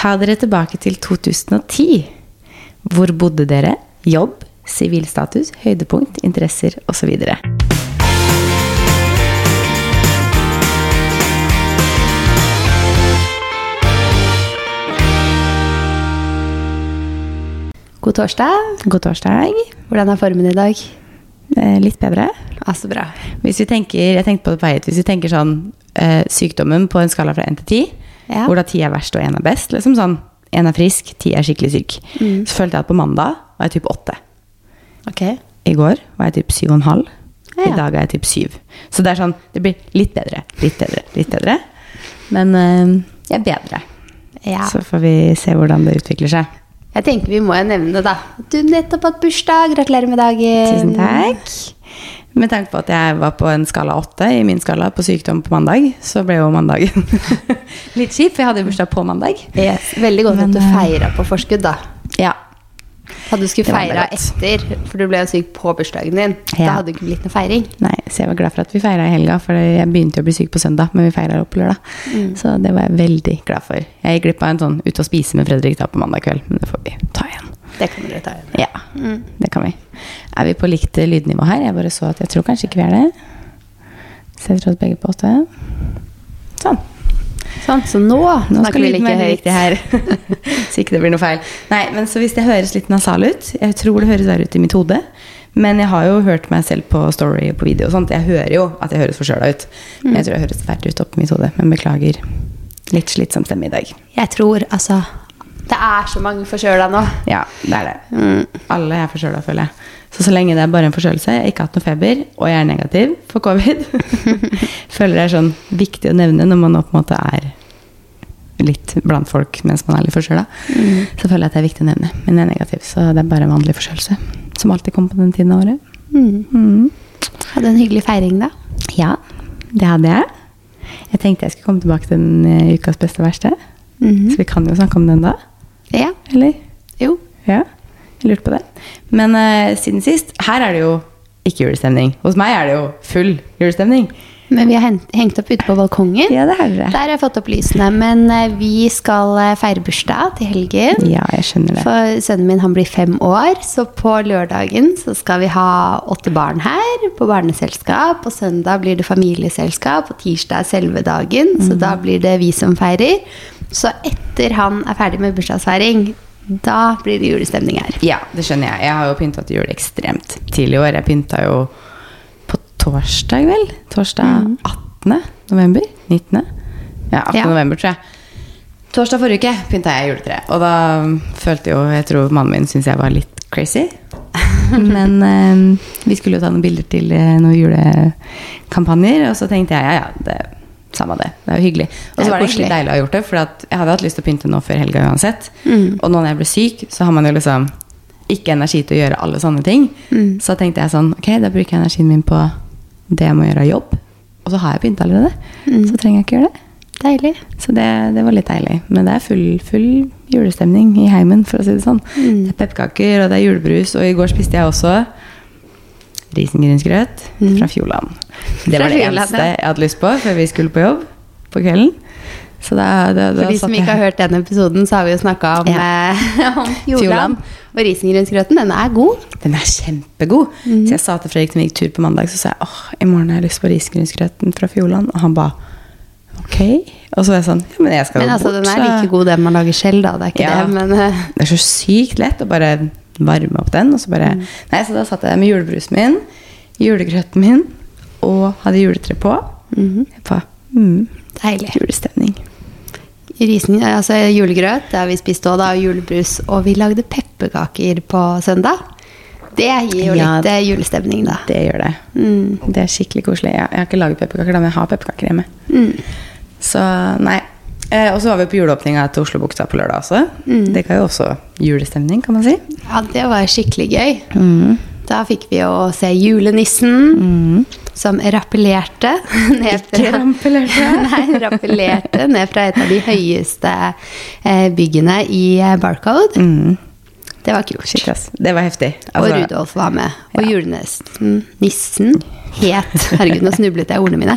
Ta dere tilbake til 2010. Hvor bodde dere? Jobb, sivilstatus, høydepunkt, interesser osv. God torsdag. God torsdag. Hvordan er formen i dag? Eh, litt bedre. Ja, så bra. Hvis vi tenker, jeg tenkte på det på vei hit, hvis vi tenker sånn eh, sykdommen på en skala fra 1 til 10, Ja. hvor da ti er verst og én er best, liksom sånn, Én er frisk, ti er skikkelig syk, så følte jeg at på mandag var jeg typ åtte. Okay. I går var jeg typ 7,5. I Ja. dag er jeg typ syv. Så det er sånn, det blir litt bedre, litt bedre, litt bedre. Men eh, jeg er bedre. Ja. Så får vi se hvordan det utvikler seg. Jeg tenker vi må jo nevne da. Du nettopp hatt bursdag. Gratulerer med dagen. Tusen takk. Med tanke på at jeg var på en skala 8 i min skala på sykdom på mandag, så ble jo mandagen litt kjip, for jeg hadde jo bursdag på mandag. Yes. Veldig godt Men, at du eh, feira på forskudd, da. Ja. Hadde du skulle feira etter, for du ble jo syk på bursdagen din, Ja. da hadde det ikke blitt noe feiring. Nei, så jeg var glad for at vi feira i helga, for jeg begynte å bli syk på søndag, men vi feira opp lørdag. Så det var jeg veldig glad for. Jeg gikk glipp av en sånn ute og spise med Fredrik da på mandag kveld, men det får vi ta igjen. Det kan dere ta igjen. Ja, det kan vi. Er vi på likt lydnivå her? Jeg bare så at jeg tror kanskje ikke vi er det. Så jeg tror at begge på åtte. Sånn. Sånn, så nå, Nå snakker vi like høyt. her. så ikke det blir noe feil. Nei, men så hvis det høres litt nasal ut Jeg tror det høres verre ut i mitt hode. Men jeg har jo hørt meg selv på story og på video og sånt. Jeg hører jo at jeg høres forkjøla ut. Men jeg tror jeg høres verre ut oppi mitt hode. Men beklager. Litt slitsom stemme i dag. Jeg tror altså Det er så mange forkjøla nå. Ja, det er det. Alle er forkjøla, føler jeg. Så så lenge det er bare en forkjølelse, jeg har ikke hatt noe feber, og jeg er negativ for covid, føler jeg er sånn viktig å nevne når man nå på en måte er litt blant folk mens man er litt forkjøla. Så føler jeg at det er viktig å nevne. Men jeg er negativ, så det er bare en vanlig forkjølelse. Som alltid kommer på den tiden av året. Mm. Hadde en hyggelig feiring, da. Ja, det hadde jeg. Jeg tenkte jeg skulle komme tilbake til den eh, ukas beste og verste. Mhm. Så vi kan jo snakke om den da. Ja. Eller? Jo. Ja, jeg lurte på det. Men uh, siden sist, her er det jo ikke julestemning. Hos meg er det jo full julestemning. Men vi har hengt opp ute på balkongen. Ja, det er det. Der har jeg fått opp lysene. Men eh, vi skal eh, feire bursdag til helgen. Ja, jeg skjønner det. For sønnen min han blir fem år, så på lørdagen så skal vi ha åtte barn her på barneselskap. På søndag blir det familieselskap, og tirsdag er selve dagen. Så da blir det vi som feirer. Så etter han er ferdig med bursdagsfeiring, da blir det julestemning her. Ja, det skjønner jeg. Jeg har jo pynta til jul ekstremt tidlig i år. Jeg pynta jo på torsdag, vel? Torsdag 18. november? 19. Ja, 18. Ja. november, tror jeg. Torsdag forrige uke pynta jeg juletre. Og da følte jo Jeg tror mannen min syntes jeg var litt crazy. Men eh, vi skulle jo ta noen bilder til eh, noen julekampanjer, og så tenkte jeg ja, ja, det samme det. Det er jo hyggelig. Og så var det egentlig deilig å ha gjort det, for at jeg hadde hatt lyst til å pynte nå før helga uansett. Mm. Og nå når jeg ble syk, så har man jo liksom ikke energi til å gjøre alle sånne ting. Mm. Så tenkte jeg sånn, ok, da bruker jeg energien min på det jeg må gjøre av jobb. Og så har jeg pynta allerede. Mm. Så trenger jeg ikke gjøre det. Deilig. Så det, det var litt deilig. Men det er full, full julestemning i heimen, for å si det sånn. Mm. Det er pepperkaker, og det er julebrus, og i går spiste jeg også risengrynsgrøt Mm. fra Fjordland. Det var det eneste jeg hadde lyst på før vi skulle på jobb på kvelden. Så da, da, da For de som ikke har hørt den episoden, så har vi jo snakka om, Ja. eh, om Fjordland. Og risengrynsgrøten, den er god. Den er kjempegod. Mm. Så jeg sa til Fredrik vi gikk tur på mandag, så sa jeg åh, i morgen har jeg lyst på risengrynsgrøten fra Fjordland. Og han ba ok. Og så var jeg sånn ja, men jeg skal Men altså, bort. den er like god den man lager selv, da. Det er ikke Ja. det, men uh... Det er så sykt lett å bare varme opp den. Og så bare mm. Nei, så da satt jeg med julebrusen min, julegrøten min og hadde juletre på. Mm. Ba, mm, deilig. julestemning. Rising, altså julegrøt, det har vi spist òg, da, og julebrus. Og vi lagde pepperkaker på søndag. Det gir jo Ja. litt eh, julestemning, da. Det gjør det. Mm. Det er skikkelig koselig. Jeg, jeg har ikke laget pepperkaker, da, men jeg har pepperkaker hjemme. Mm. Så nei. Eh, og så var vi på juleåpninga til Oslo Bukta på lørdag også. Mm. Det ga jo også julestemning, kan man si. Ja, det var skikkelig gøy. Mm. Da fikk vi jo se julenissen som rappellerte ned Ikke rampellerte. Nei, rappellerte ned fra et av de høyeste eh, byggene i eh, Barcode. Mm. Det var kult. Shit, ass. Det var heftig. og Altså, Rudolf var med. Og Ja. julenissen Nissen het Herregud, nå snublet jeg ordene mine.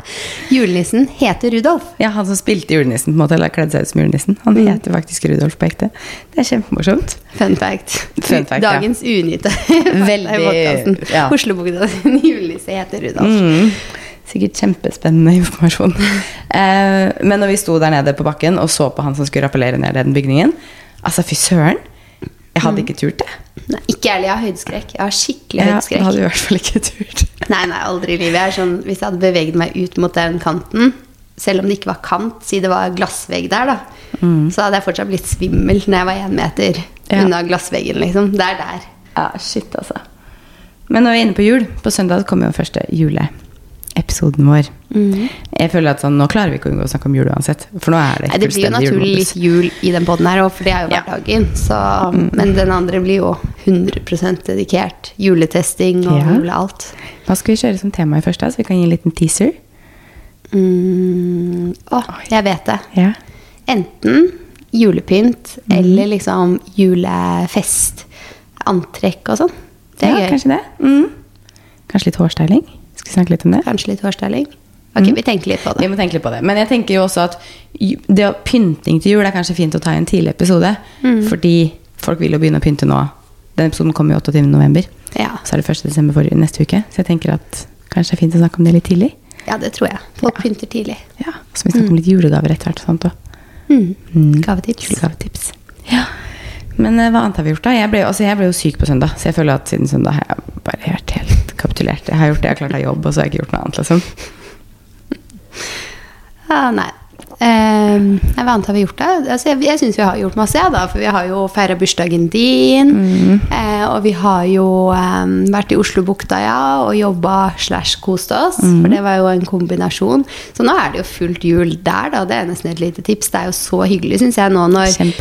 Julenissen heter Rudolf. Ja, han som spilte julenissen, på en måte, eller kledde seg ut som julenissen. Han Mm. heter faktisk Rudolf på ekte. Det er kjempemorsomt. Fun fact. Fun fact, ja. Dagens unyte. Veldig, ja. Oslobukta sin julenisse heter Rudolf. Mm. Sikkert kjempespennende informasjon. eh, men når vi sto der nede på bakken og så på han som skulle rappellere ned den bygningen Altså, fy søren. Jeg hadde ikke turt det. Nei, ikke ærlig, jeg har høydeskrekk. Jeg har skikkelig Jeg Ja, hadde i hvert fall ikke turt. Nei, nei, aldri i livet. Jeg sånn, hvis jeg hadde beveget meg ut mot den kanten, selv om det ikke var kant, si det var glassvegg der, da, så hadde jeg fortsatt blitt svimmel når jeg var én meter Ja. unna glassveggen, liksom. Det er der. Ja, shit, altså. Men nå er vi inne på jul, på søndag kommer jo første juleepisoden vår. Mm. Jeg føler at sånn, nå klarer vi ikke å unngå å snakke om jul uansett. For nå er det Nei, det blir jo naturlig litt jul i den poden her òg, for det er jo Ja. hverdagen. Så, Men den andre blir jo 100% dedikert. Juletesting og Ja. julealt. Hva skal vi kjøre som tema i første, så vi kan gi en liten teaser? Mm. Å, jeg vet det. Ja. Enten julepynt mm. eller liksom julefest. Antrekk og sånn. Det er ja, gøy. kanskje det. Mm. Kanskje litt hårstyling? Skal vi snakke litt om det? Kanskje litt hårstyling. Ok, vi tenker litt på Vi må tenke litt på det. Men jeg tenker jo også at det å pynting til jul er kanskje fint å ta i en tidlig episode. Mm. Fordi folk vil jo begynne å pynte nå. Den episoden kommer jo 28. november. Ja. Så er det 1. desember for neste uke. Så jeg tenker at kanskje det er fint å snakke om det litt tidlig. ja, det tror jeg. Folk Ja. pynter tidlig. Ja, Så vi snakker om litt julegaver etter hvert. og Sånt. Mm. Gavetips. Gavetips. Ja. Men eh, hva annet har vi gjort, da? Jeg ble, altså, jeg ble jo syk på søndag, så jeg føler at siden søndag har jeg bare vært helt kapitulert. Jeg har gjort det jeg har klart av jobb, og så har jeg ikke gjort noe annet, liksom. Ah, nei. Nei, hva annet har vi gjort da? Altså, jeg jeg syns vi har gjort masse, ja, da. For vi har jo feira bursdagen din. eh, og vi har jo ehm, vært i Oslobukta, ja, og jobba slash kost oss. For det var jo en kombinasjon. Så nå er det jo fullt jul der, da. Det er nesten et lite tips. Det er jo så hyggelig, syns jeg, nå når eh,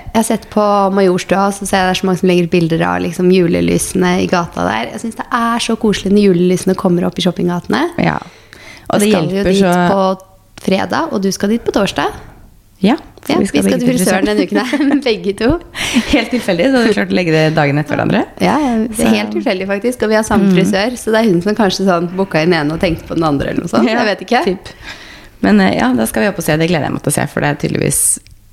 Jeg har sett på Majorstua, så ser jeg det er så mange som legger bilder av liksom, julelysene i gata der. Jeg syns det er så koselig når julelysene kommer opp i shoppinggatene. Ja. Og det det hjelper dit så på fredag, og du skal dit på torsdag. Ja, Ja, vi skal, begge til frisøren denne uken her, begge to. Helt tilfeldig, så vi klart å legge det dagen etter hverandre. Ja, det er helt tilfeldig faktisk, og vi har samme frisør, så det er hun som kanskje sånn booka inn ene og tenkte på den andre, eller noe sånt. Ja, jeg vet ikke. typ. Men eh, ja, da skal vi opp og se. Det gleder jeg meg til å se, for det er tydeligvis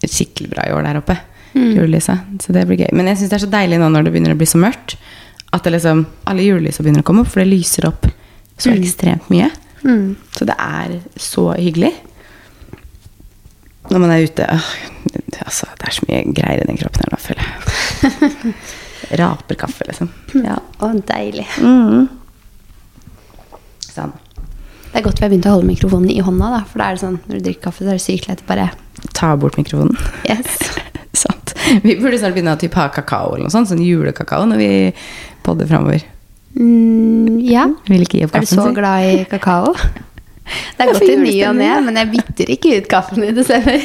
skikkelig bra i år der oppe. Julelyset. Så det blir gøy. Men jeg syns det er så deilig nå når det begynner å bli så mørkt, at det liksom, alle julelysa begynner å komme opp, for det lyser opp så ekstremt mye. Mm. Så det er så hyggelig. Når man er ute øh, altså, det er så mye greier i den kroppen her nå, føler jeg. Raper kaffe, liksom. Ja. Å, deilig. Mm. Sånn. Det er godt vi har begynt å holde mikrofonen i hånda, da, for da er det sånn, når du drikker kaffe, så er det sykt lett å bare Ta bort mikrofonen. Yes. Sant. Vi burde snart begynne å ha kakao eller noe sånt, sånn julekakao når vi podder framover. Mm, ja. Er du så glad i kakao? Det er godt i ny og ne, men jeg bytter ikke ut kaffen i desember.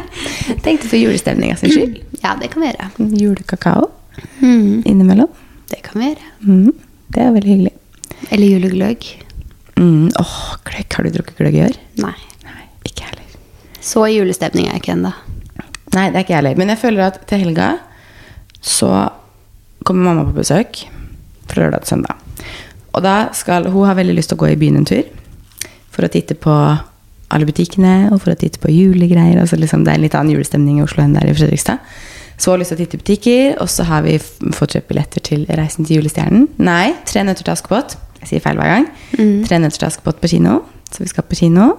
Tenkte for julestemninga sin skyld. Ja, det kan vi gjøre. Julekakao Mm, innimellom. det kan vi gjøre. Mm. Det er veldig hyggelig. Eller julegløgg. Mm. Åh, gløgg. Har du drukket gløgg i år? Nei. Nei, ikke heller. Så i julestemning er jeg ikke ennå. Nei, det er ikke jeg heller. Men jeg føler at til helga så kommer mamma på besøk fra lørdag til søndag. Og da skal hun ha veldig lyst til å gå i byen en tur for å titte på alle butikkene og for å titte på julegreier. Altså liksom, det er en litt annen julestemning i Oslo enn der i Fredrikstad. Så hun har lyst til å titte i butikker, og så har vi fått kjøpt billetter til Reisen til julestjernen. Nei, Tre nøtter til Askepott. Jeg sier feil hver gang. Tre nøtter til Askepott på kino. Så vi skal på kino.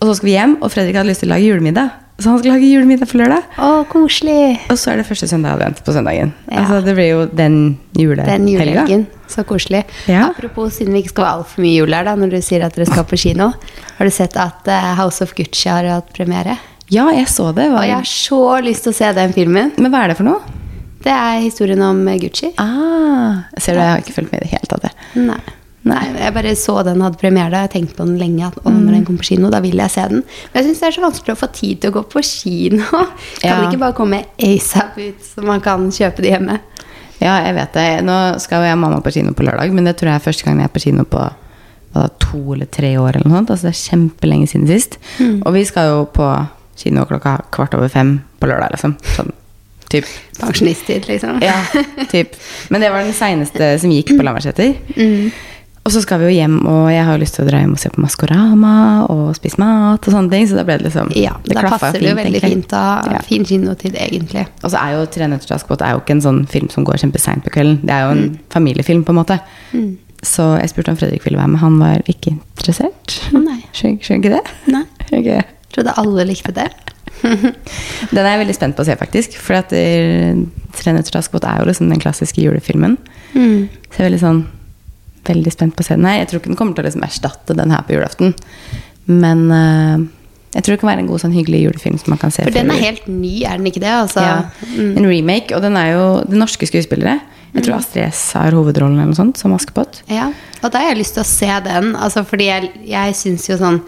Og så skal vi hjem, og Fredrik hadde lyst til å lage julemiddag. Så han skal lage julemiddag på lørdag. Å, koselig! Og så er det første søndag advent på søndagen. Ja. Altså, det blir jo den julehelga. Den julehelgen. Så koselig. Ja. Apropos, siden vi ikke skal være altfor mye jul her, da, når du sier at dere skal på kino. Har du sett at eh, House of Gucci har hatt premiere? Ja, jeg så det. Og jeg har så lyst til å se den filmen. Men hva er det for noe? Det er historien om eh, Gucci. Ah, ser du, jeg har ikke fulgt med i det hele tatt. Nei. Nei, jeg bare så den hadde premiere. Jeg tenkte på den lenge. At, når den kommer på kino, da vil jeg se den. Men jeg syns det er så vanskelig å få tid til å gå på kino. Kan Ja. det ikke bare komme ASAP ut, så man kan kjøpe det hjemme? Ja, jeg vet det. Nå skal jo jeg og mamma på kino på lørdag, men det tror jeg er første gang jeg er på kino på da, to eller tre år. eller noe sånt. Altså, det er kjempelenge siden sist. Og vi skal jo på kino klokka kvart over fem på lørdag. liksom. Sånn typ. Pensjonisttid, liksom. Ja, typ. Men det var den seineste som gikk på Lambertseter. Mm. Og så skal vi jo hjem, og jeg har jo lyst til å dra hjem og se på Maskorama og spise mat og sånne ting. Så da ble det liksom Ja, det da passer det jo veldig fint da, Ja. fin kinotid, egentlig. Og så er jo 'Tre nøtter til Askepott' er jo ikke en sånn film som går kjempeseint på kvelden. Det er jo en Mm. familiefilm, på en måte. Så jeg spurte om Fredrik ville være med. Han var ikke interessert. Nei. Skjønner ikke det? Nei. Ok. Trodde alle likte det. Den er jeg veldig spent på å se, faktisk. For at eh, 'Tre nøtter til Askepott' er jo liksom den klassiske julefilmen. Mm. Så jeg er veldig sånn Veldig spent på å se den her. Jeg tror ikke den kommer til å liksom erstatte den her på julaften. Men uh, jeg tror det kan være en god, sånn hyggelig julefilm som man kan se For den er helt ny, er den ikke det? Altså, ja, En remake, og den er jo det norske skuespillere. Jeg Mm. tror Astrid S har hovedrollen eller noe sånt, som Askepott. Ja, og da har jeg lyst til å se den. Altså, fordi jeg, jeg syns jo sånn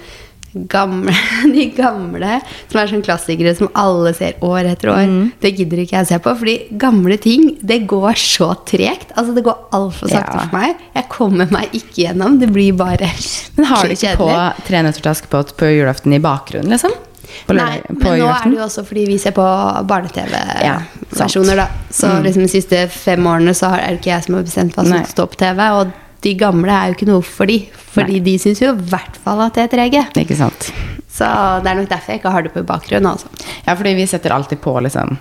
gamle, De gamle, som er sånn klassikere som alle ser år etter år, Mm. det gidder ikke jeg se på. Fordi gamle ting, det går så tregt. Altså, det går altfor sakte Ja. for meg. Jeg kommer meg ikke gjennom. Det blir bare Men har du ikke på kjedelig. 'Tre nøtter til Askepott' på julaften i bakgrunnen, liksom? Nei, men nå er det jo også fordi vi ser på Ja, barne-TV-versjoner, da. Så Mm. liksom de siste fem årene så er det ikke jeg som har bestemt hva som står stå på TV. Og de gamle er jo ikke noe for de, fordi Nei. de syns jo i hvert fall at det er trege. Ikke sant? Så det er nok derfor jeg ikke har det på bakgrunnen, altså. Ja, fordi vi setter alltid på liksom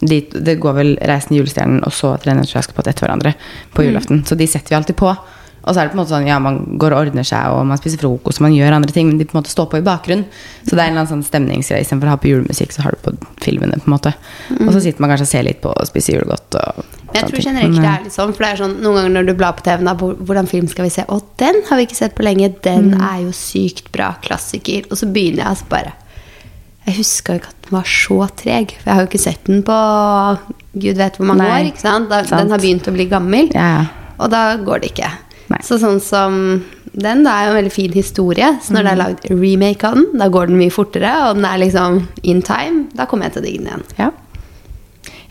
de, Det går vel 'Reisen i julestjernen' og så Treningsflaske på etter hverandre på Mm. Så de setter vi alltid på. Og så er det på en måte sånn, ja, man går og ordner seg, og man spiser frokost, og man gjør andre ting, men de på en måte står på i bakgrunnen. Så det er en eller annen sånn stemningsgreie. Istedenfor å ha på julemusikk, så har du på filmene, på en måte. Og så sitter man kanskje og ser litt på og spiser julegodt og Mm. Men jeg tror generelt det er litt sånn, for det er sånn noen ganger når du blar på TV-en, da, hvordan film skal vi se? Å, den har vi ikke sett på lenge. Den Mm. er jo sykt bra. Klassiker. Og så begynner jeg altså bare Jeg huska ikke at den var så treg. For jeg har jo ikke sett den på gud vet hvor mange Nei, år. ikke sant? Da, sant. Den har begynt å bli gammel. Ja. Og da går det ikke. Nei. Så sånn som den, da er jo en veldig fin historie. Så når det Mm. er lagd remake av den, da går den mye fortere, og den er liksom in time. Da kommer jeg til å digge den igjen. Ja.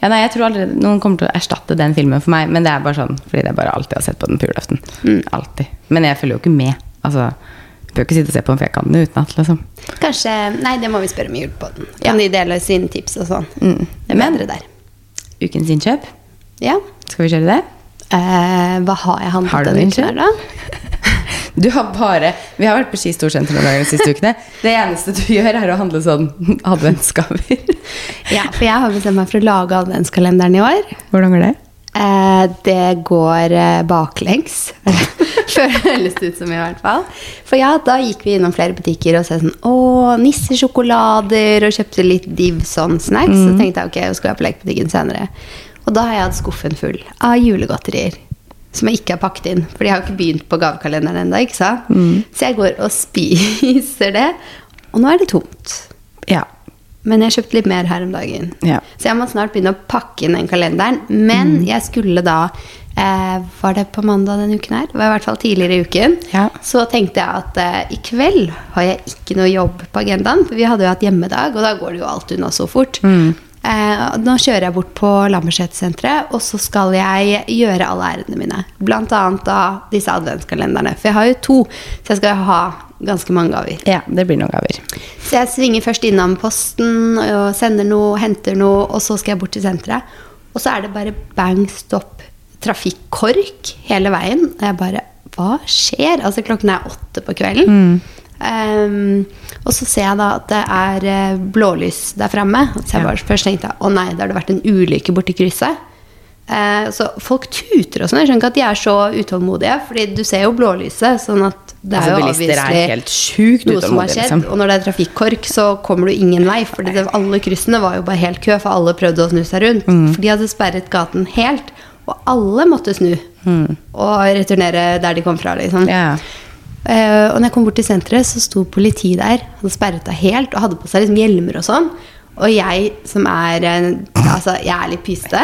ja, nei, jeg tror aldri noen kommer til å erstatte den filmen for meg, men det er bare sånn fordi jeg bare alltid har sett på den på julaften. Mm. Alltid. Men jeg følger jo ikke med. Altså, jeg bør ikke sitte og se på den, for jeg kan den utenat, liksom. Kanskje Nei, det må vi spørre om hjelp på Ja. Kan de dele sine tips og sånn? Mm. Det er bedre der. Ukens innkjøp, Ja. skal vi kjøre det? Eh, hva har jeg handlet Har du denne uken da? Du har bare Vi har vært på Ski Storsenter noen ganger de siste ukene. Det eneste du gjør, er å handle sånn adventsgaver. Ja, for jeg har bestemt meg for å lage adventskalenderen i år. Hvordan går det? Eh, det går eh, baklengs. Føles det ut som, i hvert fall. For ja, da gikk vi innom flere butikker og sa sånn Å, nissesjokolader, og kjøpte litt div sånn snacks. Så tenkte jeg ok, jeg skal være på lekebutikken senere. Og da har jeg hatt skuffen full av julegodterier. Som jeg ikke har pakket inn, for de har jo ikke begynt på gavekalenderen ennå. sant? Så jeg går og spiser det, og nå er det tomt. Ja. Men jeg kjøpte litt mer her om dagen. Ja. Så jeg må snart begynne å pakke inn den kalenderen. Men jeg skulle da eh, Var det på mandag denne uken her? Det var i hvert fall tidligere i uken. Ja. Så tenkte jeg at eh, i kveld har jeg ikke noe jobb på agendaen. For vi hadde jo hatt hjemmedag, og da går det jo alt unna så fort. Eh, nå kjører jeg bort på Lambertseter-senteret, og så skal jeg gjøre alle ærendene mine. Blant annet da disse adventskalenderne. For jeg har jo to, så jeg skal ha ganske mange gaver. ja, det blir noen gaver. Så jeg svinger først innom posten og sender noe, henter noe, og så skal jeg bort til senteret. Og så er det bare bang stopp trafikkork hele veien. Og jeg bare Hva skjer? Altså klokken er åtte på kvelden. Ehm, og så ser jeg da at det er eh, blålys der framme. Så jeg bare først tenkte å nei, det har det vært en ulykke borti krysset. Eh, så folk tuter og sånn. Jeg skjønner ikke at de er så utålmodige, Fordi du ser jo blålyset. Sånn at det er Altså, jo avviselig noe som har skjedd. liksom. Og når det er trafikkork, så kommer du ingen vei. For alle kryssene var jo bare helt kø, for alle prøvde å snu seg rundt. Mm. For de hadde sperret gaten helt. Og alle måtte snu og returnere der de kom fra, liksom. Mm. Eh, og når jeg kom bort til senteret, så sto politiet der. Hadde sperret det helt og hadde på seg liksom hjelmer og sånn. Og jeg som er eh, Altså, jeg er litt pyste.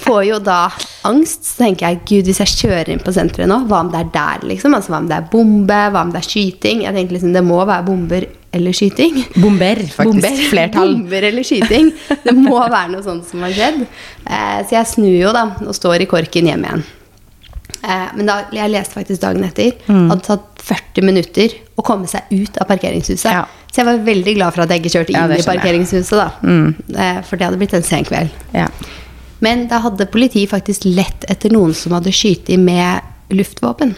Får jo da angst. Så tenker jeg gud, hvis jeg kjører inn på senteret nå, hva om det er der, liksom? Altså, hva om det er bombe? Hva om det er skyting? Jeg tenkte liksom, det må være bomber eller skyting. Bomber, faktisk. Bomber. Flertall. Bomber eller skyting. Det må være noe sånt som har skjedd. Eh, så jeg snur jo, da, og står i korken hjem igjen. Eh, men da, jeg leste faktisk dagen etter. Mm. Hadde tatt 40 minutter å komme seg ut av parkeringshuset. Ja. Så jeg var veldig glad for at jeg ikke kjørte inn ja, i parkeringshuset. da. Mm. Eh, for det hadde blitt en sen kveld. Ja. Men da hadde politiet faktisk lett etter noen som hadde skutt med luftvåpen.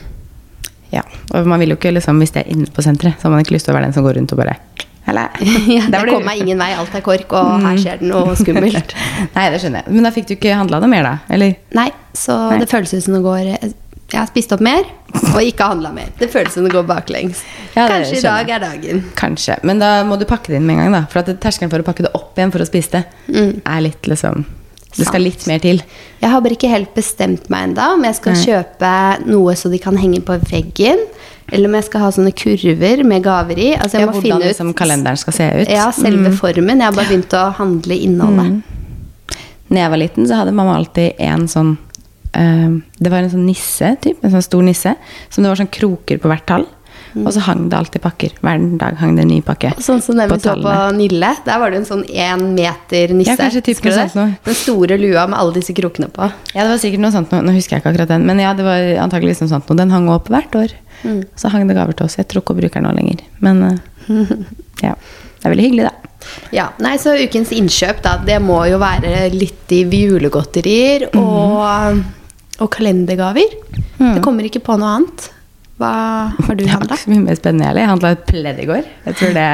ja. Og man vil jo ikke, liksom, hvis det er inne på senteret, så har man ikke lyst til å være den som går rundt og bare Helle. Ja, det kom meg ingen vei, alt er kork, og her skjer det noe skummelt. Nei, det skjønner jeg. Men da fikk du ikke handla noe mer, da? Eller? Nei, så Nei. det føles ut som det går Jeg har spist opp mer og ikke handla mer. Det føles som det går baklengs. Ja, det Kanskje i dag er dagen. Kanskje. Men da må du pakke det inn med en gang, da. For terskelen for å pakke det opp igjen for å spise det, er litt liksom Det skal litt mer til. Jeg har bare ikke helt bestemt meg ennå om jeg skal Nei. kjøpe noe så de kan henge på veggen, eller om jeg skal ha sånne kurver med gaver i. Altså jeg Ja, må hvordan finne ut liksom kalenderen skal se ut. Ja, selve Mm. formen. Jeg har bare begynt å handle innholdet. Når jeg var liten, så hadde mamma alltid en sånn eh, Det var en sånn nisse, typ, en sånn stor nisse, som det var sånn kroker på hvert tall. Mm. Og så hang det alltid pakker. Hver dag hang det en ny pakke. Sånn som den vi så på. Nille. Der var det en sånn én meter nisse. Ja, kanskje typ noe sånt noe. Den store lua med alle disse krokene på. Ja, det var sikkert noe sånt. Nå, nå husker jeg ikke akkurat den. Men ja, det var antakeligvis noe sånt. noe. den hang opp hvert år. Mm. Så hang det gaver til oss. Jeg tror ikke hun bruker den nå lenger. Men eh, ja. Det er veldig hyggelig, da. Ja, nei, så ukens innkjøp, da, det må jo være litt i julegodterier Mhm. og, og kalendergaver. Det kommer ikke på noe annet. Hva har du handla? mye mer spennende. Jeg handla et pledd i går. Jeg tror det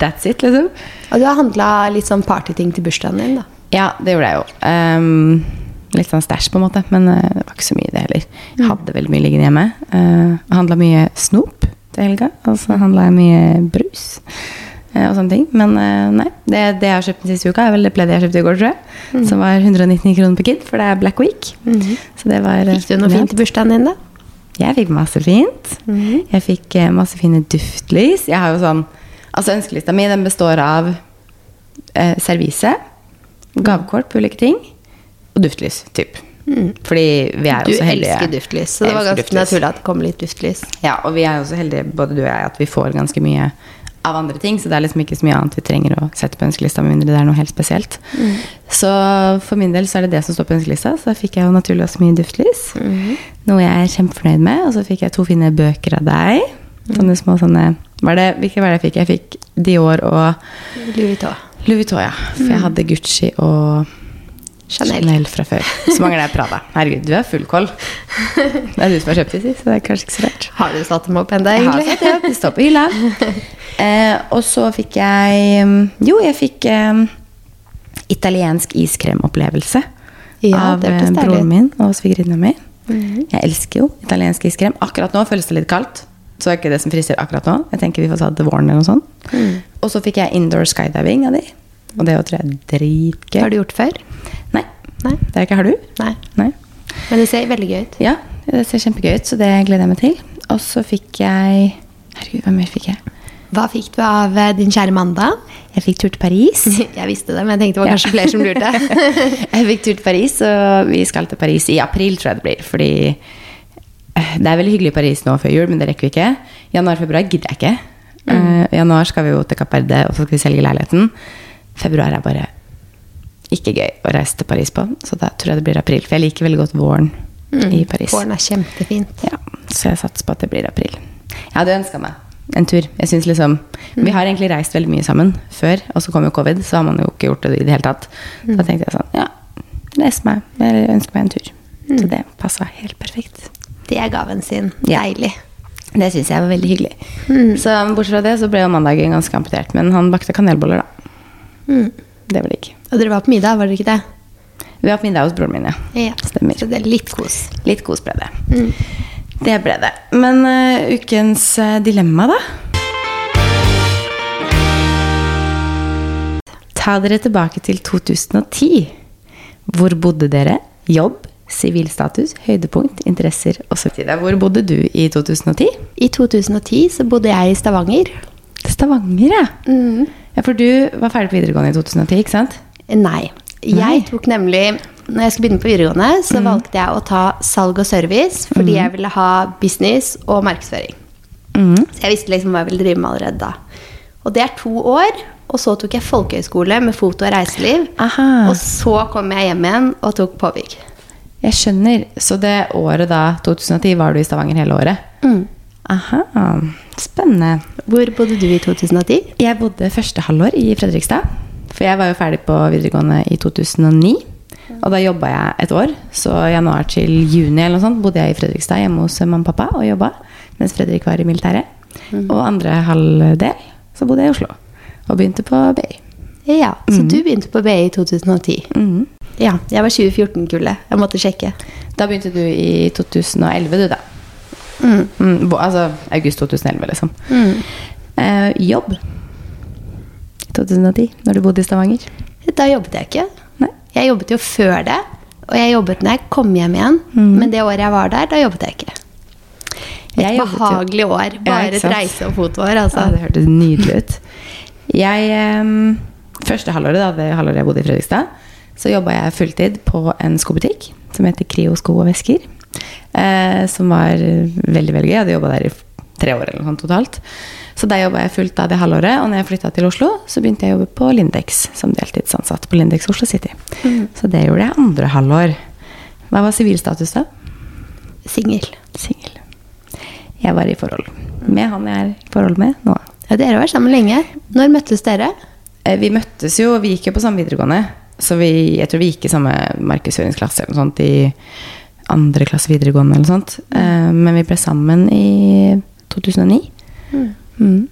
That's it, liksom. Og du har handla litt sånn partyting til bursdagen din, da. Ja, det gjorde jeg jo. Ehm, litt sånn stæsj, på en måte. Men uh, det var ikke så mye, det heller. Jeg hadde veldig mye liggende hjemme. Uh, handla mye snop til helga. Og så handla jeg mye brus. eh, og sånne ting. Men eh, nei, det, det jeg har kjøpt den siste uka, er vel det pleddet jeg kjøpte i går, tror jeg. Som var 199 kroner på Kid, for det er Black Week. Så det var eh, Fikk du noe fint i bursdagen din, da? Jeg fikk masse fint. Jeg fikk eh, masse fine duftlys. Jeg har jo sånn Altså Ønskelista mi den består av eh, servise, gavekort på ulike ting og duftlys. Typ. Fordi vi er Du jo så heldige. elsker duftlys, så det var ganske duftlys. naturlig at det kom litt duftlys. Ja, og vi er jo så heldige, både du og jeg, at vi får ganske mye av andre ting. Så det er liksom ikke så mye annet vi trenger å sette på ønskelista, med mindre det er noe helt spesielt. Så for min del så er det det som står på ønskelista. Så da fikk jeg jo naturlig også mye duftlys. Noe jeg er kjempefornøyd med. Og så fikk jeg to fine bøker av deg. Sånne små sånne var det, Hvilke var det jeg fikk? Jeg fikk Dior og Louis Vuitton. Louis Vuitton, ja. For jeg hadde Gucci og Chanel. Chanel fra før. Så mangler jeg Prada. Herregud, du er full koll. Det er du som har kjøpt si, så det er kanskje ikke så rart. Har du satt dem opp ennå, Jeg har egentlig? satt dem opp. De står på hylla. Eh, og så fikk jeg mm, Jo, jeg fikk eh, italiensk iskremopplevelse Ja, av det eh, broren min og svigerinna mi. Jeg elsker jo italiensk iskrem. Akkurat nå føles det litt kaldt. Så er ikke det som frister akkurat nå. Jeg tenker vi får ta det til våren eller noe sånt. Mm. Og så fikk jeg indoor skydiving av de. Og det tror jeg er dritgøy. Har du gjort før? Nei. Det er ikke Har du? Nei. Nei. Men det ser veldig gøy ut. Ja, det ser kjempegøy ut, så det gleder jeg meg til. Og så fikk jeg Herregud, hva mer fikk jeg? Hva fikk du av eh, din kjære Manda? Jeg fikk tur til Paris. Jeg visste det, men jeg tenkte det var kanskje flere som lurte. jeg fikk tur til Paris, og vi skal til Paris i april, tror jeg det blir. Fordi eh, det er veldig hyggelig i Paris nå før jul, men det rekker vi ikke. Januar-februar gidder jeg ikke. Eh, januar skal vi jo til Kapp Verde, og så skal vi selge leiligheten. Februar er bare ikke gøy å reise til Paris på, så da tror jeg det blir april. For jeg liker veldig godt våren i Paris. Våren er kjempefint. Ja, så jeg satser på at det blir april. Jeg hadde ønska meg en tur. Jeg synes liksom Vi har egentlig reist veldig mye sammen før, og så kom jo covid, så har man jo ikke gjort det i det hele tatt. Da tenkte jeg sånn Ja, les meg. Jeg ønsker meg en tur. Så det passa helt perfekt. Det er gaven sin. Ja. Deilig. Det syns jeg var veldig hyggelig. Så bortsett fra det så ble jo mandagen ganske amputert. Men han bakte kanelboller, da. Det var digg. Og dere var på middag, var dere ikke det? Vi var på middag hos broren min, ja. Ja. Stemmer. Så det er litt kos. Litt kos ble det. Det ble det. Men uh, ukens eh, dilemma, da? Ta dere tilbake til 2010. Hvor bodde dere? Jobb, sivilstatus, høydepunkt, interesser osv. Hvor bodde du i 2010? I 2010 så bodde jeg i Stavanger. Stavanger, ja. Ja. For du var ferdig på videregående i 2010, ikke sant? Nei. Jeg tok nemlig Når jeg skulle begynne på videregående, så valgte jeg å ta salg og service fordi jeg ville ha business og markedsføring. Mm. Så jeg visste liksom hva jeg ville drive med allerede da. Og det er to år. Og så tok jeg folkehøyskole med foto og reiseliv. Aha. Og så kom jeg hjem igjen og tok påbygg. Jeg skjønner. Så det året da, 2010, var du i Stavanger hele året? Mm. Aha, spennende. Hvor bodde du i 2010? Jeg bodde første halvår i Fredrikstad. For jeg var jo ferdig på videregående i 2009. Og da jobba jeg et år. Så januar til juni eller noe sånt bodde jeg i Fredrikstad hjemme hos mamma og pappa og jobba. Mens Fredrik var i militæret. Og andre halvdel så bodde jeg i Oslo. Og begynte på BI. Ja, så du begynte på BI i 2010. Mm. Ja, jeg var 2014-kullet. Jeg måtte sjekke. Da begynte du i 2011, du, da. Mm. Mm, altså august 2011, liksom. Mm. Eh, jobb 2010, når du bodde i Stavanger. Da jobbet jeg ikke. Nei. Jeg jobbet jo før det, og jeg jobbet når jeg kom hjem igjen. Men det året jeg var der, da jobbet jeg ikke. Et Jeg jobbet jo- behagelig år. Bare ja, et reise- og fotoår, altså. Ja, det hørtes nydelig ut. Jeg, eh, første halvåret, da, det halvåret jeg bodde i Fredrikstad, så jobba jeg fulltid på en skobutikk som heter Krio sko og vesker. Eh, som var veldig veldig gøy. Jeg hadde jobba der i tre år eller noe sånt totalt. Så der jobba jeg fullt av det halvåret. Og når jeg flytta til Oslo, så begynte jeg å jobbe på Lindex som deltidsansatt på Lindex Oslo City. Så det gjorde jeg andre halvår. Hva var sivilstatus da? Singel. Singel. Jeg var i forhold med han jeg er i forhold med nå. Ja, dere har vært sammen lenge. Når møttes dere? Eh, Vi møttes jo, vi gikk jo på samme videregående. Så vi, jeg tror vi gikk i samme markedsføringsklasse eller noe sånt i andre klasse videregående eller sånt. Mm. Men vi ble sammen i 2009. Mm.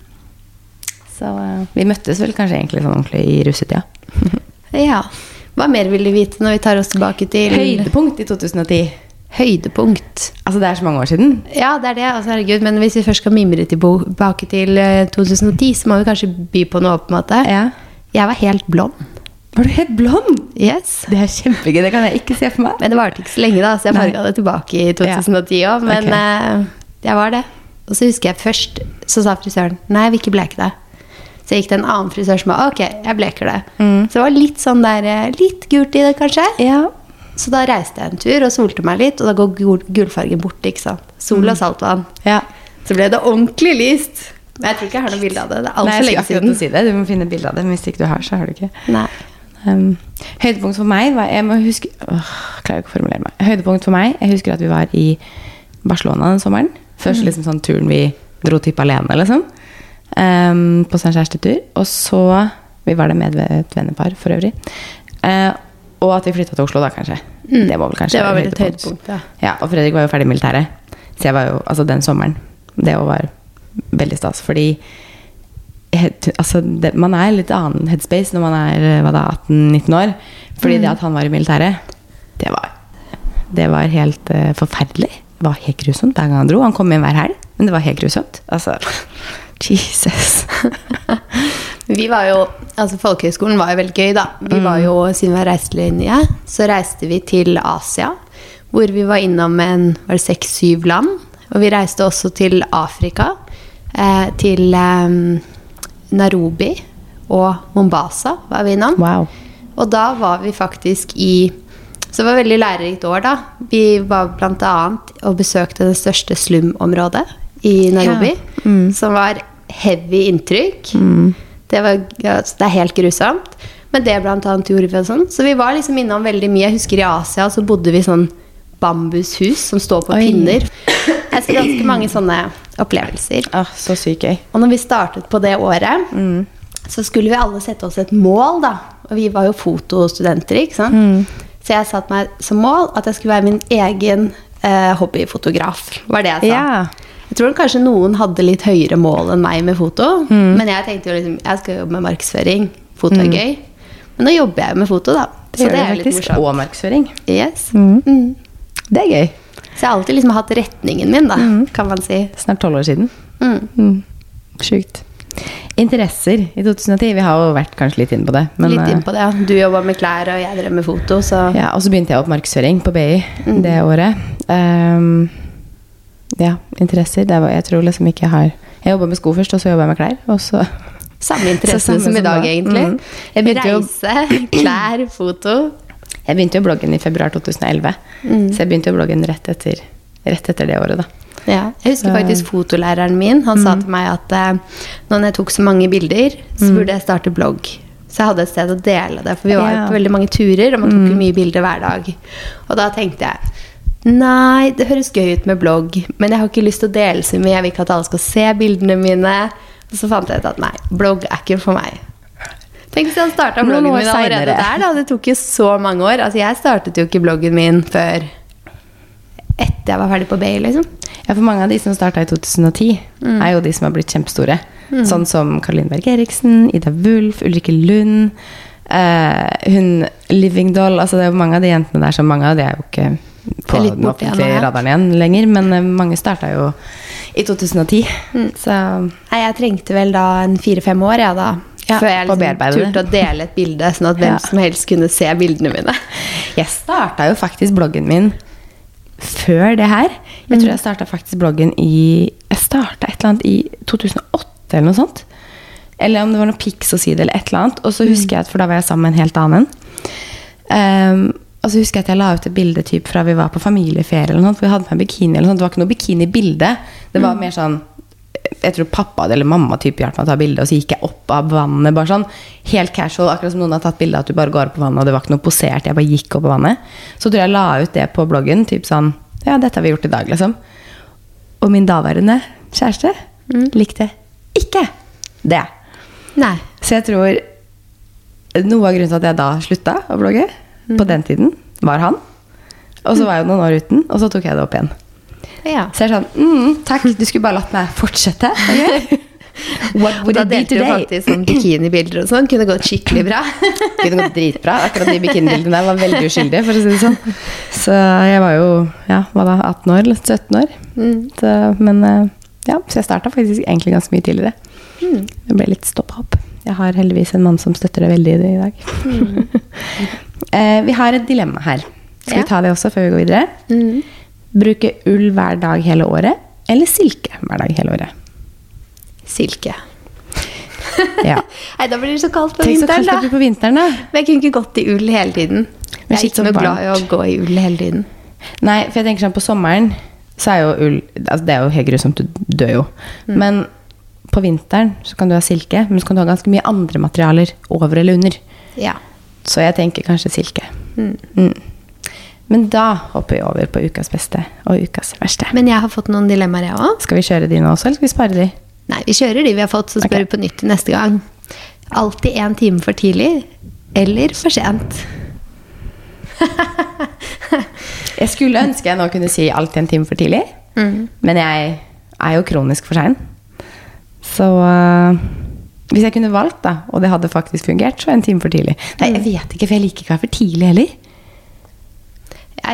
Så eh, vi møttes vel kanskje egentlig sånn ordentlig i russetida. Ja. Hva mer vil du vite når vi tar oss tilbake til Høydepunkt i 2010. Høydepunkt. Altså det er så mange år siden. Ja, det er det. Altså, herregud. Men hvis vi først skal mimre tilbake til eh, 2010, så må vi kanskje by på noe, på en måte. Ja. Jeg var helt blond. Var du helt blond? Yes. Det er kjempegøy. Det kan jeg ikke se for meg. Men det varte ikke så lenge, da, så jeg farga det tilbake i 2010 òg. Men okay. uh, jeg var det. Og så husker jeg først så sa frisøren nei, jeg vil ikke bleke det. Så jeg gikk til en annen frisør som sa ok, jeg bleker det. Så det var litt sånn der eh, Litt gult i det, kanskje. Ja. Så da reiste jeg en tur og solte meg litt, og da går gul, gulfargen bort. ikke sant? Sol og saltvann. ja. Så ble det ordentlig lyst. Men jeg tror ikke jeg har noe bilde av det. Det er altfor lenge siden. si det. Du må finne bilde av det. Men hvis ikke du har, så har du ikke. Nei. Um, høydepunkt for meg var Jeg må huske åh, klarer ikke å formulere meg. Høydepunkt for meg Jeg husker at vi var i Barcelona den sommeren. Først liksom sånn turen vi dro typ alene, liksom. Um, på sånn kjærestetur. Og så Vi var der med et vennepar for øvrig. Uh, og at vi flytta til Oslo, da, kanskje. Det var vel kanskje Mm. Det var vel et høydepunkt, ja. ja. Og Fredrik var jo ferdig i militæret. Så jeg var jo Altså, den sommeren. Det var veldig stas. Fordi het- altså, det, man er litt annen headspace når man er eh, hva da, 18-19 år. Fordi det at han var i militæret, det var, det var helt uh, forferdelig. Det var helt grusomt hver gang han dro. Han kom hjem hver helg, men det var helt grusomt. Altså, Jesus. Vi var jo, altså Folkehøgskolen var jo veldig gøy, da. Vi var jo, Siden vi var reiselinje, så reiste vi til Asia. Hvor vi var innom en var det seks-syv land. Og vi reiste også til Afrika. Eh, til eh, Nairobi og Mombasa var vi innom. Wow. Og da var vi faktisk i Så det var et veldig lærerikt år, da. Vi var bl.a. og besøkte det største slumområdet i Nairobi. Som var heavy inntrykk. Det, var, ja, det er helt grusomt. Men det blant annet gjorde vi og sånn. Så vi var liksom innom veldig mye. Jeg husker i Asia så bodde vi sånn bambushus som står på Oi. pinner. Jeg ser ganske mange sånne opplevelser. Ah, så sykt gøy. Og når vi startet på det året, så skulle vi alle sette oss et mål, da. Og vi var jo fotostudenter, ikke sant. Så jeg satte meg som mål at jeg skulle være min egen eh, hobbyfotograf. Var det jeg sa. Yeah. Jeg tror kanskje noen hadde litt høyere mål enn meg med foto. Men jeg tenkte jo liksom jeg skal jobbe med markedsføring. Foto er gøy. Men nå jobber jeg jo med foto, da. Det så det er jo litt morsomt. Og markedsføring. Yes. Mm. Det er gøy. Så jeg har alltid liksom hatt retningen min, da, kan man si. Snart tolv år siden. Mm. Mm. Sjukt. Interesser i 2010. Vi har jo vært kanskje litt inne på det. Men, Litt eh, inn på det. ja. Du jobba med klær, og jeg drev med foto, så Ja, og så begynte jeg opp markedsføring på BI Mm. det året. Um, ja, interesser. Det var, jeg tror liksom ikke jeg har Jeg jobba med sko først, og så jobba jeg med klær. Og så Samme interesse Så samme som i dag, da. egentlig. Mm. Jeg begynte Reise, klær, foto. Jeg begynte jo bloggen i februar 2011. Mm. Så jeg begynte jo bloggen rett etter, rett etter det året, da. Ja. Jeg husker faktisk fotolæreren min. Han Mm. sa til meg at eh, når jeg tok så mange bilder, så burde jeg starte blogg. Så jeg hadde et sted å dele det, for vi var Ja. på veldig mange turer, og man tok jo mye bilder hver dag. Og da tenkte jeg Nei, det høres gøy ut med blogg, men jeg har ikke lyst til å dele så mye. Jeg vil ikke at alle skal se bildene mine. Og så fant jeg ut at nei, blogg er ikke for meg. Tenk hvis jeg hadde starta bloggen min allerede der. da, Det tok jo så mange år. Altså, Jeg startet jo ikke bloggen min før etter jeg var ferdig på BI, liksom. Ja, for mange av de som starta i 2010, Mm. er jo de som har blitt kjempestore. Sånn som Caroline Berg Eriksen, Ida Wulf, Ulrikke Lund, Uh, hun Living Doll Altså det er jo mange av de jentene der som mange av de er jo ikke på den offentlige radaren igjen lenger, men uh, mange starta jo i 2010. Mm. Så Nei, jeg trengte vel da en fire-fem år, ja, da. Ja, før jeg liksom turte å dele et bilde, sånn at hvem Ja. som helst kunne se bildene mine. jeg starta jo faktisk bloggen min før det her. Jeg Mm. tror jeg starta faktisk bloggen i Jeg starta et eller annet i 2008 eller noe sånt. Eller om det var noe Pixo-side eller et eller annet. Og Mm. så husker jeg at for da var jeg sammen med en helt annen. Um, og så husker jeg at jeg la ut et bilde typ fra vi var på familieferie eller noe. For vi hadde med bikini eller noe sånt. Det var ikke noe bikini-bilde. Det Mm. var mer sånn jeg tror pappa eller mamma typ hjalp meg å ta bilde, og så gikk jeg opp av vannet. bare sånn Helt casual, akkurat som noen har tatt bilde at du bare går opp på vannet, og det var ikke noe posert. Jeg bare gikk opp på vannet. Så tror jeg la ut det på bloggen. Typ sånn Ja, dette har vi gjort i dag, liksom. Og min daværende kjæreste likte ikke det. Nei. Så jeg tror noe av grunnen til at jeg da slutta å blogge, Mm. på den tiden, var han. Og så var jeg noen år uten, og så tok jeg det opp igjen. Ja. Så jeg er sånn mm, Takk, du skulle bare latt meg fortsette. Okay? What Og would da it be delte du faktisk sånn bikinibilder og sånn. Kunne gått skikkelig bra. Kunne gått dritbra. Akkurat de bikinibildene der var veldig uskyldige, for å si det sånn. Så jeg var jo ja, hva da, 18 år eller 17 år. Mm. Så, men eh, ja, så jeg starta faktisk egentlig ganske mye tidligere. Mm. Det ble litt stoppa opp. Jeg har heldigvis en mann som støtter det veldig i dag. eh, vi har et dilemma her. Skal Ja. vi ta det også før vi går videre? Mm. Bruke ull hver dag hele året, eller silke hver dag hele året? Silke. Ja. Nei, da blir det så kaldt på Tenk så vinteren, kaldt det blir på vinteren, da. Men jeg kunne ikke gått i ull hele tiden. Men Jeg er ikke noe glad i å gå i ull hele tiden. Nei, for jeg tenker sånn på sommeren så er jo ull altså Det er jo helt grusomt, du dør jo. Mm. Men på vinteren så kan du ha silke, men så kan du ha ganske mye andre materialer over eller under. Ja. Så jeg tenker kanskje silke. Mm. Mm. Men da hopper vi over på ukas beste og ukas verste. Men jeg har fått noen dilemmaer, jeg òg. Skal vi kjøre de nå også, eller skal vi spare de? Nei, vi kjører de vi har fått, så spør vi vi på nytt neste gang. Alltid én time for tidlig eller for sent. Jeg skulle ønske jeg nå kunne si alltid en time for tidlig, Mm. men jeg er jo kronisk for sein. Så uh, hvis jeg kunne valgt, da, og det hadde faktisk fungert, så en time for tidlig. Nei, jeg vet ikke, for jeg liker ikke å være for tidlig heller.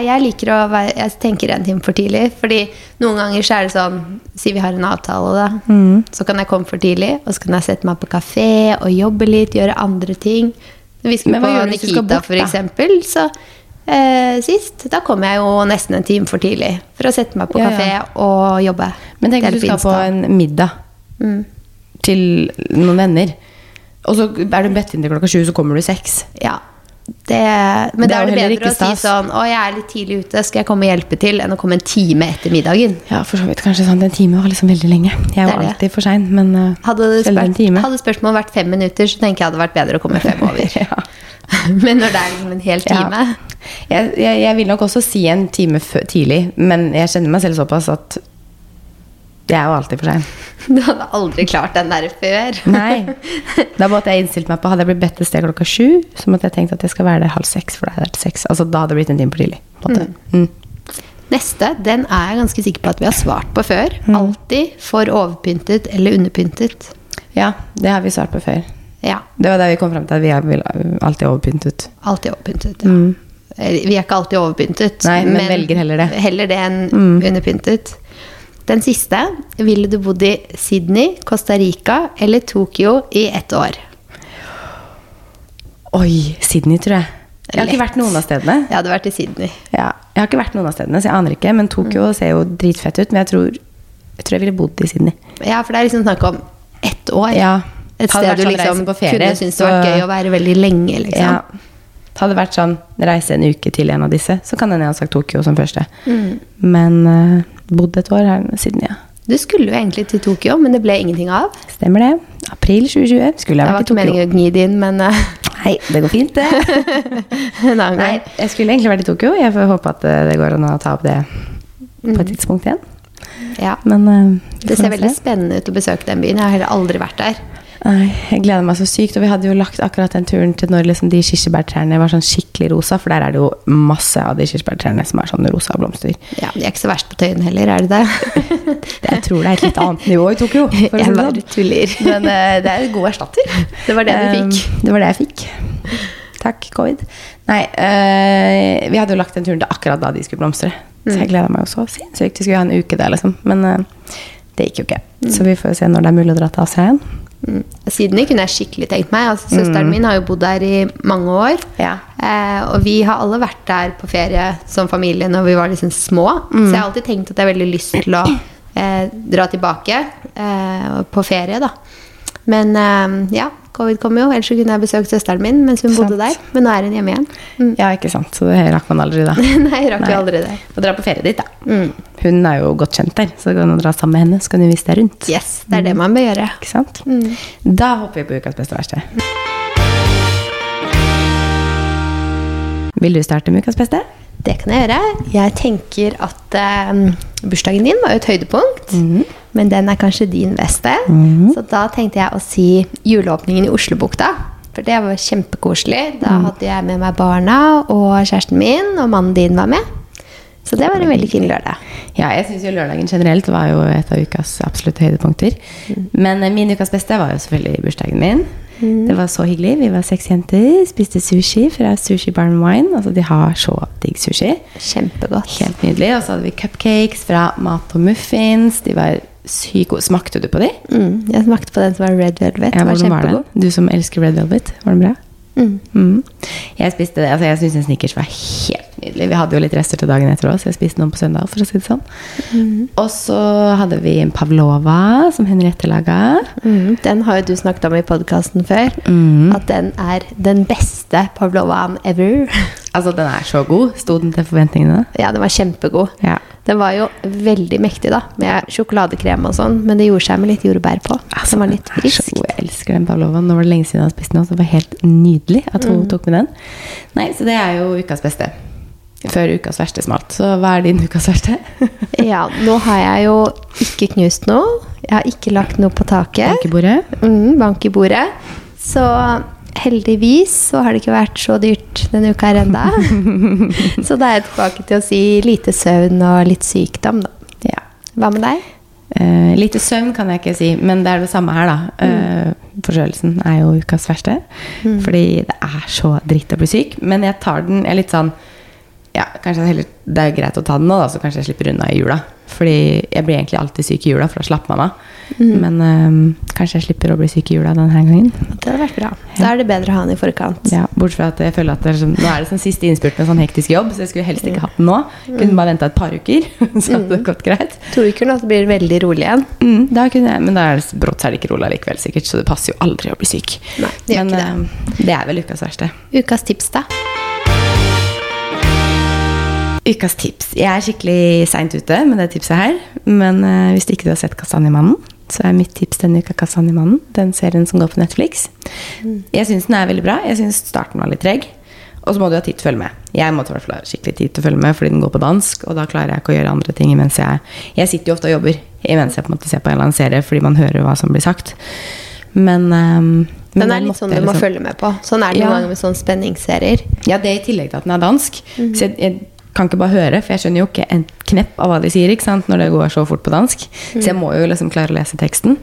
Jeg liker å være Jeg tenker en time for tidlig. Fordi noen ganger så er det sånn Si vi har en avtale, da. Mm. Så kan jeg komme for tidlig, og så kan jeg sette meg på kafé og jobbe litt, gjøre andre ting. Når vi skulle på Nikita, bort, for eksempel, så eh, sist Da kom jeg jo nesten en time for tidlig for å sette meg på kafé ja. og jobbe. Men tenk at hvis du skal på en middag mm. til noen venner, og så er du bedt inn til klokka sju, så kommer du seks. Ja. Det, men Det da er det bedre å stas. si sånn Å, jeg er litt tidlig ute, skal jeg komme og hjelpe til? Enn å komme en time etter middagen. Ja, for så vidt kanskje sant. En time var liksom veldig lenge. Jeg er jo alltid for sein, men uh, Hadde, spørt, hadde spørsmålet vært fem minutter, så tenker jeg hadde vært bedre å komme fem over. ja. Men når det er liksom en hel time Ja. Jeg, jeg, jeg vil nok også si en time tidlig, men jeg kjenner meg selv såpass at jeg er jo alltid for seint. Du hadde aldri klart den der før. Nei. Da måtte jeg innstilt meg på Hadde jeg blitt bedt et sted klokka sju, så måtte jeg tenkt at jeg skal være der halv seks. For da hadde det seks. Altså, da hadde det blitt en time for tidlig. Måte. Mm. Neste den er jeg ganske sikker på at vi har svart på før. Mm. Alltid for overpyntet eller underpyntet. Ja, det har vi svart på før. Ja, Det var der vi kom frem til at vi er alltid overpyntet. alltid overpyntet. Ja. Mm. Vi er ikke alltid overpyntet. Nei, men velger heller det. Heller det enn Mm. underpyntet. Den siste. Ville du bodd i Sydney, Costa Rica eller Tokyo i ett år? Oi, Sydney, tror jeg. Jeg har ikke vært noen av stedene. Jeg hadde vært i Sydney. Ja, jeg har ikke vært noen av stedene, så jeg aner ikke. Men Tokyo Mm. ser jo dritfett ut. Men jeg tror jeg, tror jeg ville bodd i Sydney. Ja, for det er liksom snakk om ett år. Ja. Et sted du sånn liksom ferie, kunne synes det var gøy å være veldig lenge, liksom. Ja. Hadde det vært sånn reise en uke til en av disse, så kan hende jeg ha sagt Tokyo som første. Mm. Men uh, bodd et år her i Sydney, ja. Du skulle jo egentlig til Tokyo, men det ble ingenting av. Stemmer det. April 2020 skulle Det jeg var vært i ikke meningen å gni det inn, men eh, Nei, det går fint, det. Nei, jeg skulle egentlig vært i Tokyo. Jeg får håpe at eh, det går an å ta opp det på et tidspunkt igjen. Ja. Men uh, Det ser veldig spennende ut å besøke den byen. Jeg har heller aldri vært der. Jeg gleder meg så sykt. Og vi hadde jo lagt akkurat den turen til når liksom de kirsebærtrærne var sånn skikkelig rosa, for der er det jo masse av de kirsebærtrærne som er sånn rosa blomster. Ja, De er ikke så verst på Tøyen heller, er det det? Jeg tror det er et litt annet nivå i Tokyo. Jeg det bare sånn. tuller. Men uh, det er en god erstatter. Det var det du fikk. Um, det var det jeg fikk. Takk, covid. Nei, uh, vi hadde jo lagt den turen til akkurat da de skulle blomstre. Så jeg gleder meg jo så sinnssykt. Vi skulle ha en uke der, liksom. Men uh, det gikk jo ikke. Så vi får jo se når det er mulig å dra til Asia igjen. Mm. Siden kunne jeg skikkelig tenkt meg. Altså, søsteren min har jo bodd der i mange år. Ja. Eh, og vi har alle vært der på ferie som familie når vi var liksom små. Så jeg har alltid tenkt at jeg har veldig lyst til å eh, dra tilbake eh, på ferie, da. Men eh, ja, covid kom jo. Ellers kunne jeg besøkt søsteren min mens hun bodde der. Men nå er hun hjemme igjen. Mm. ja, ikke sant. Så det rakk man aldri da. Nei, rakk Nei. aldri det. Få dra på ferie dit, da. Mm. Hun er jo godt kjent der, så kan du dra sammen med henne. Så kan du vise deg rundt. Yes, det er det man bør gjøre. Ikke sant? Mm. Da hopper vi på ukas beste og verste. Vil du starte med ukas beste? Det kan jeg gjøre. Jeg tenker at eh, bursdagen din var jo et høydepunkt. Men den er kanskje din beste. Så da tenkte jeg å si juleåpningen i Oslobukta. For det var kjempekoselig. Da hadde jeg med meg barna og kjæresten min, og mannen din var med. Så det var en veldig fin lørdag. Ja, jeg syns jo lørdagen generelt var jo et av ukas absolutte høydepunkter. Men eh, min ukas beste var jo selvfølgelig bursdagen min. Det var så hyggelig. Vi var seks jenter, spiste sushi fra Sushi Barn Wine. Altså, de har så digg sushi. Kjempegodt. Helt nydelig. Og så hadde vi cupcakes fra Mat og Muffins. De var gode. Smakte du på de? Mm, jeg smakte på den som var red velvet. Ja, var kjempegod. Du som elsker Red Velvet, var den bra? Mm. Mm. Jeg spiste det, altså jeg syns en Snickers var helt nydelig. Vi hadde jo litt rester til dagen etter òg, så jeg spiste noen på søndag. for å si det sånn. Og så hadde vi en pavlova, som Henriette laga. Mm, den har jo du snakket om i podkasten før. At den er den beste pavlovaen ever. Altså, den er så god. Sto den til forventningene? Ja, den var kjempegod. Ja. Den var jo veldig mektig, da, med sjokoladekrem og sånn, men det gjorde seg med litt jordbær på. Altså, den var litt frisk. Jeg elsker den pavlovaen. Nå var det lenge siden jeg har spist den, og det var helt nydelig at hun tok med den. Nei, Så det er jo ukas beste. Før ukas verste smalt. Så hva er din ukas verste? Ja, nå har jeg jo ikke knust noe. Jeg har ikke lagt noe på taket. Bankebordet? Mm, bank i bordet. Så heldigvis så har det ikke vært så dyrt denne uka her ennå. så da er jeg tilbake til å si lite søvn og litt sykdom, da. Ja. Hva med deg? Eh, lite søvn kan jeg ikke si, men det er det samme her, da. Eh, forkjølelsen er jo ukas verste. Fordi det er så dritt å bli syk. Men jeg tar den jeg er litt sånn ja, kanskje heller, Det er greit å ta den nå, da, så kanskje jeg slipper unna i jula. Fordi jeg blir egentlig alltid syk i jula, for da slapper man av. Men eh, kanskje jeg slipper å bli syk i jula denne gangen. Det hadde vært bra. Da er det bedre å ha den i forkant. Ja, Bortsett fra at jeg føler at det sånn, nå er det sånn siste innspurt med sånn hektisk jobb, så jeg skulle helst ikke hatt den nå. Kunne bare venta et par uker, så hadde det gått greit. To uker nå, så blir det veldig rolig igjen. Mm, da kunne jeg, men da er det brått er det ikke rolig likevel, sikkert, så det passer jo aldri å bli syk. Nei, det men ikke eh, det er vel ukas verste. Ukas tips, da? Ukas tips. Jeg er skikkelig seint ute med det tipset her. Men uh, hvis ikke du har sett Kastanjemannen, så er mitt tips denne uka Kastanjemannen. Den serien som går på Netflix. Jeg syns den er veldig bra. Jeg syns starten var litt treg. Og så må du ha tid til å følge med. Jeg måtte i hvert fall ha skikkelig tid til å følge med, fordi den går på dansk, og da klarer jeg ikke å gjøre andre ting imens jeg Jeg sitter jo ofte og jobber imens jeg på en måte ser på en eller annen serie, fordi man hører hva som blir sagt. Men, um, men Den er litt sånn du må liksom- følge med på. Sånn er det noen Ja. ganger med sånne spenningsserier. Ja, det er i tillegg til at den er dansk. Så jeg, jeg kan ikke bare høre, for jeg skjønner jo ikke en knepp av hva de sier ikke sant? når det går så fort på dansk. Så jeg må jo liksom klare å lese teksten.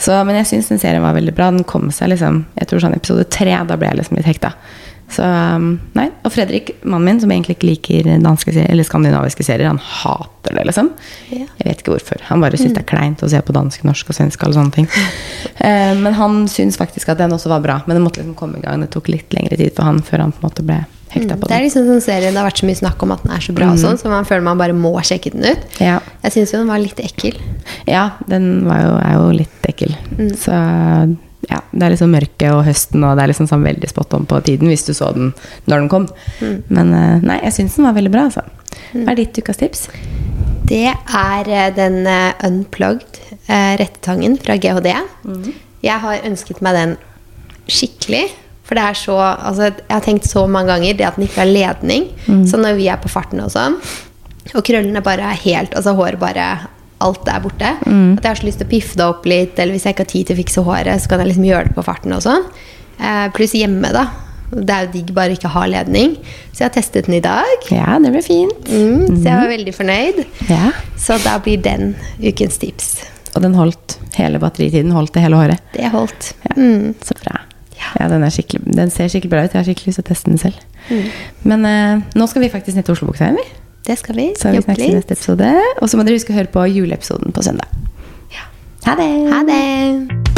Så, men jeg syns den serien var veldig bra. Den kom seg liksom Jeg tror sånn episode tre, da ble jeg liksom litt hekta. Så um, nei. Og Fredrik, mannen min, som egentlig ikke liker danske serier, eller skandinaviske serier, han hater det, liksom. Ja. Jeg vet ikke hvorfor. Han bare syns det er kleint å se på dansk, norsk og svensk. Alle sånne ting. Eh, men han syns faktisk at den også var bra. Men det måtte liksom komme i gang. Det tok litt lengre tid for han før han på en måte ble hekta på Det er liksom sånn serie det har vært så mye snakk om at den er så bra, mm. sånn, så man føler man bare må sjekke den ut. Ja. Jeg syns jo den var litt ekkel. Ja, den var jo, er jo litt ekkel. Så ja, det er liksom mørke og høsten, og det er liksom sånn veldig spot on på tiden hvis du så den når den kom. Men eh, nei, jeg syns den var veldig bra, altså. Hva er ditt ukas tips? Det er eh, den eh, unplugged rettetangen fra GHD. Jeg har ønsket meg den skikkelig. For det er så altså, Jeg har tenkt så mange ganger det at den ikke har ledning. Så når vi er på farten og sånn, og krøllene bare er helt Altså håret bare Alt er borte. At jeg har så lyst til å piffe det opp litt, eller hvis jeg ikke har tid til å fikse håret, så kan jeg liksom gjøre det på farten og sånn. Eh, pluss hjemme, da. Det er jo digg bare ikke å ha ledning. Så jeg har testet den i dag. Ja, det ble fint. Mm, så jeg var veldig fornøyd. Ja. Så da blir den ukens tips. Og den holdt hele batteritiden. Holdt det hele håret? Det holdt. Ja, Mm. Så bra. Ja, den, er den ser skikkelig bra ut. Jeg har skikkelig lyst til å teste den selv. Men uh, nå skal vi faktisk ned til Oslo Bukseheim, vi. Det skal vi. Så vi snakkes i neste episode. Og så må dere huske å høre på juleepisoden på søndag. Ja. Ha det! Ha det!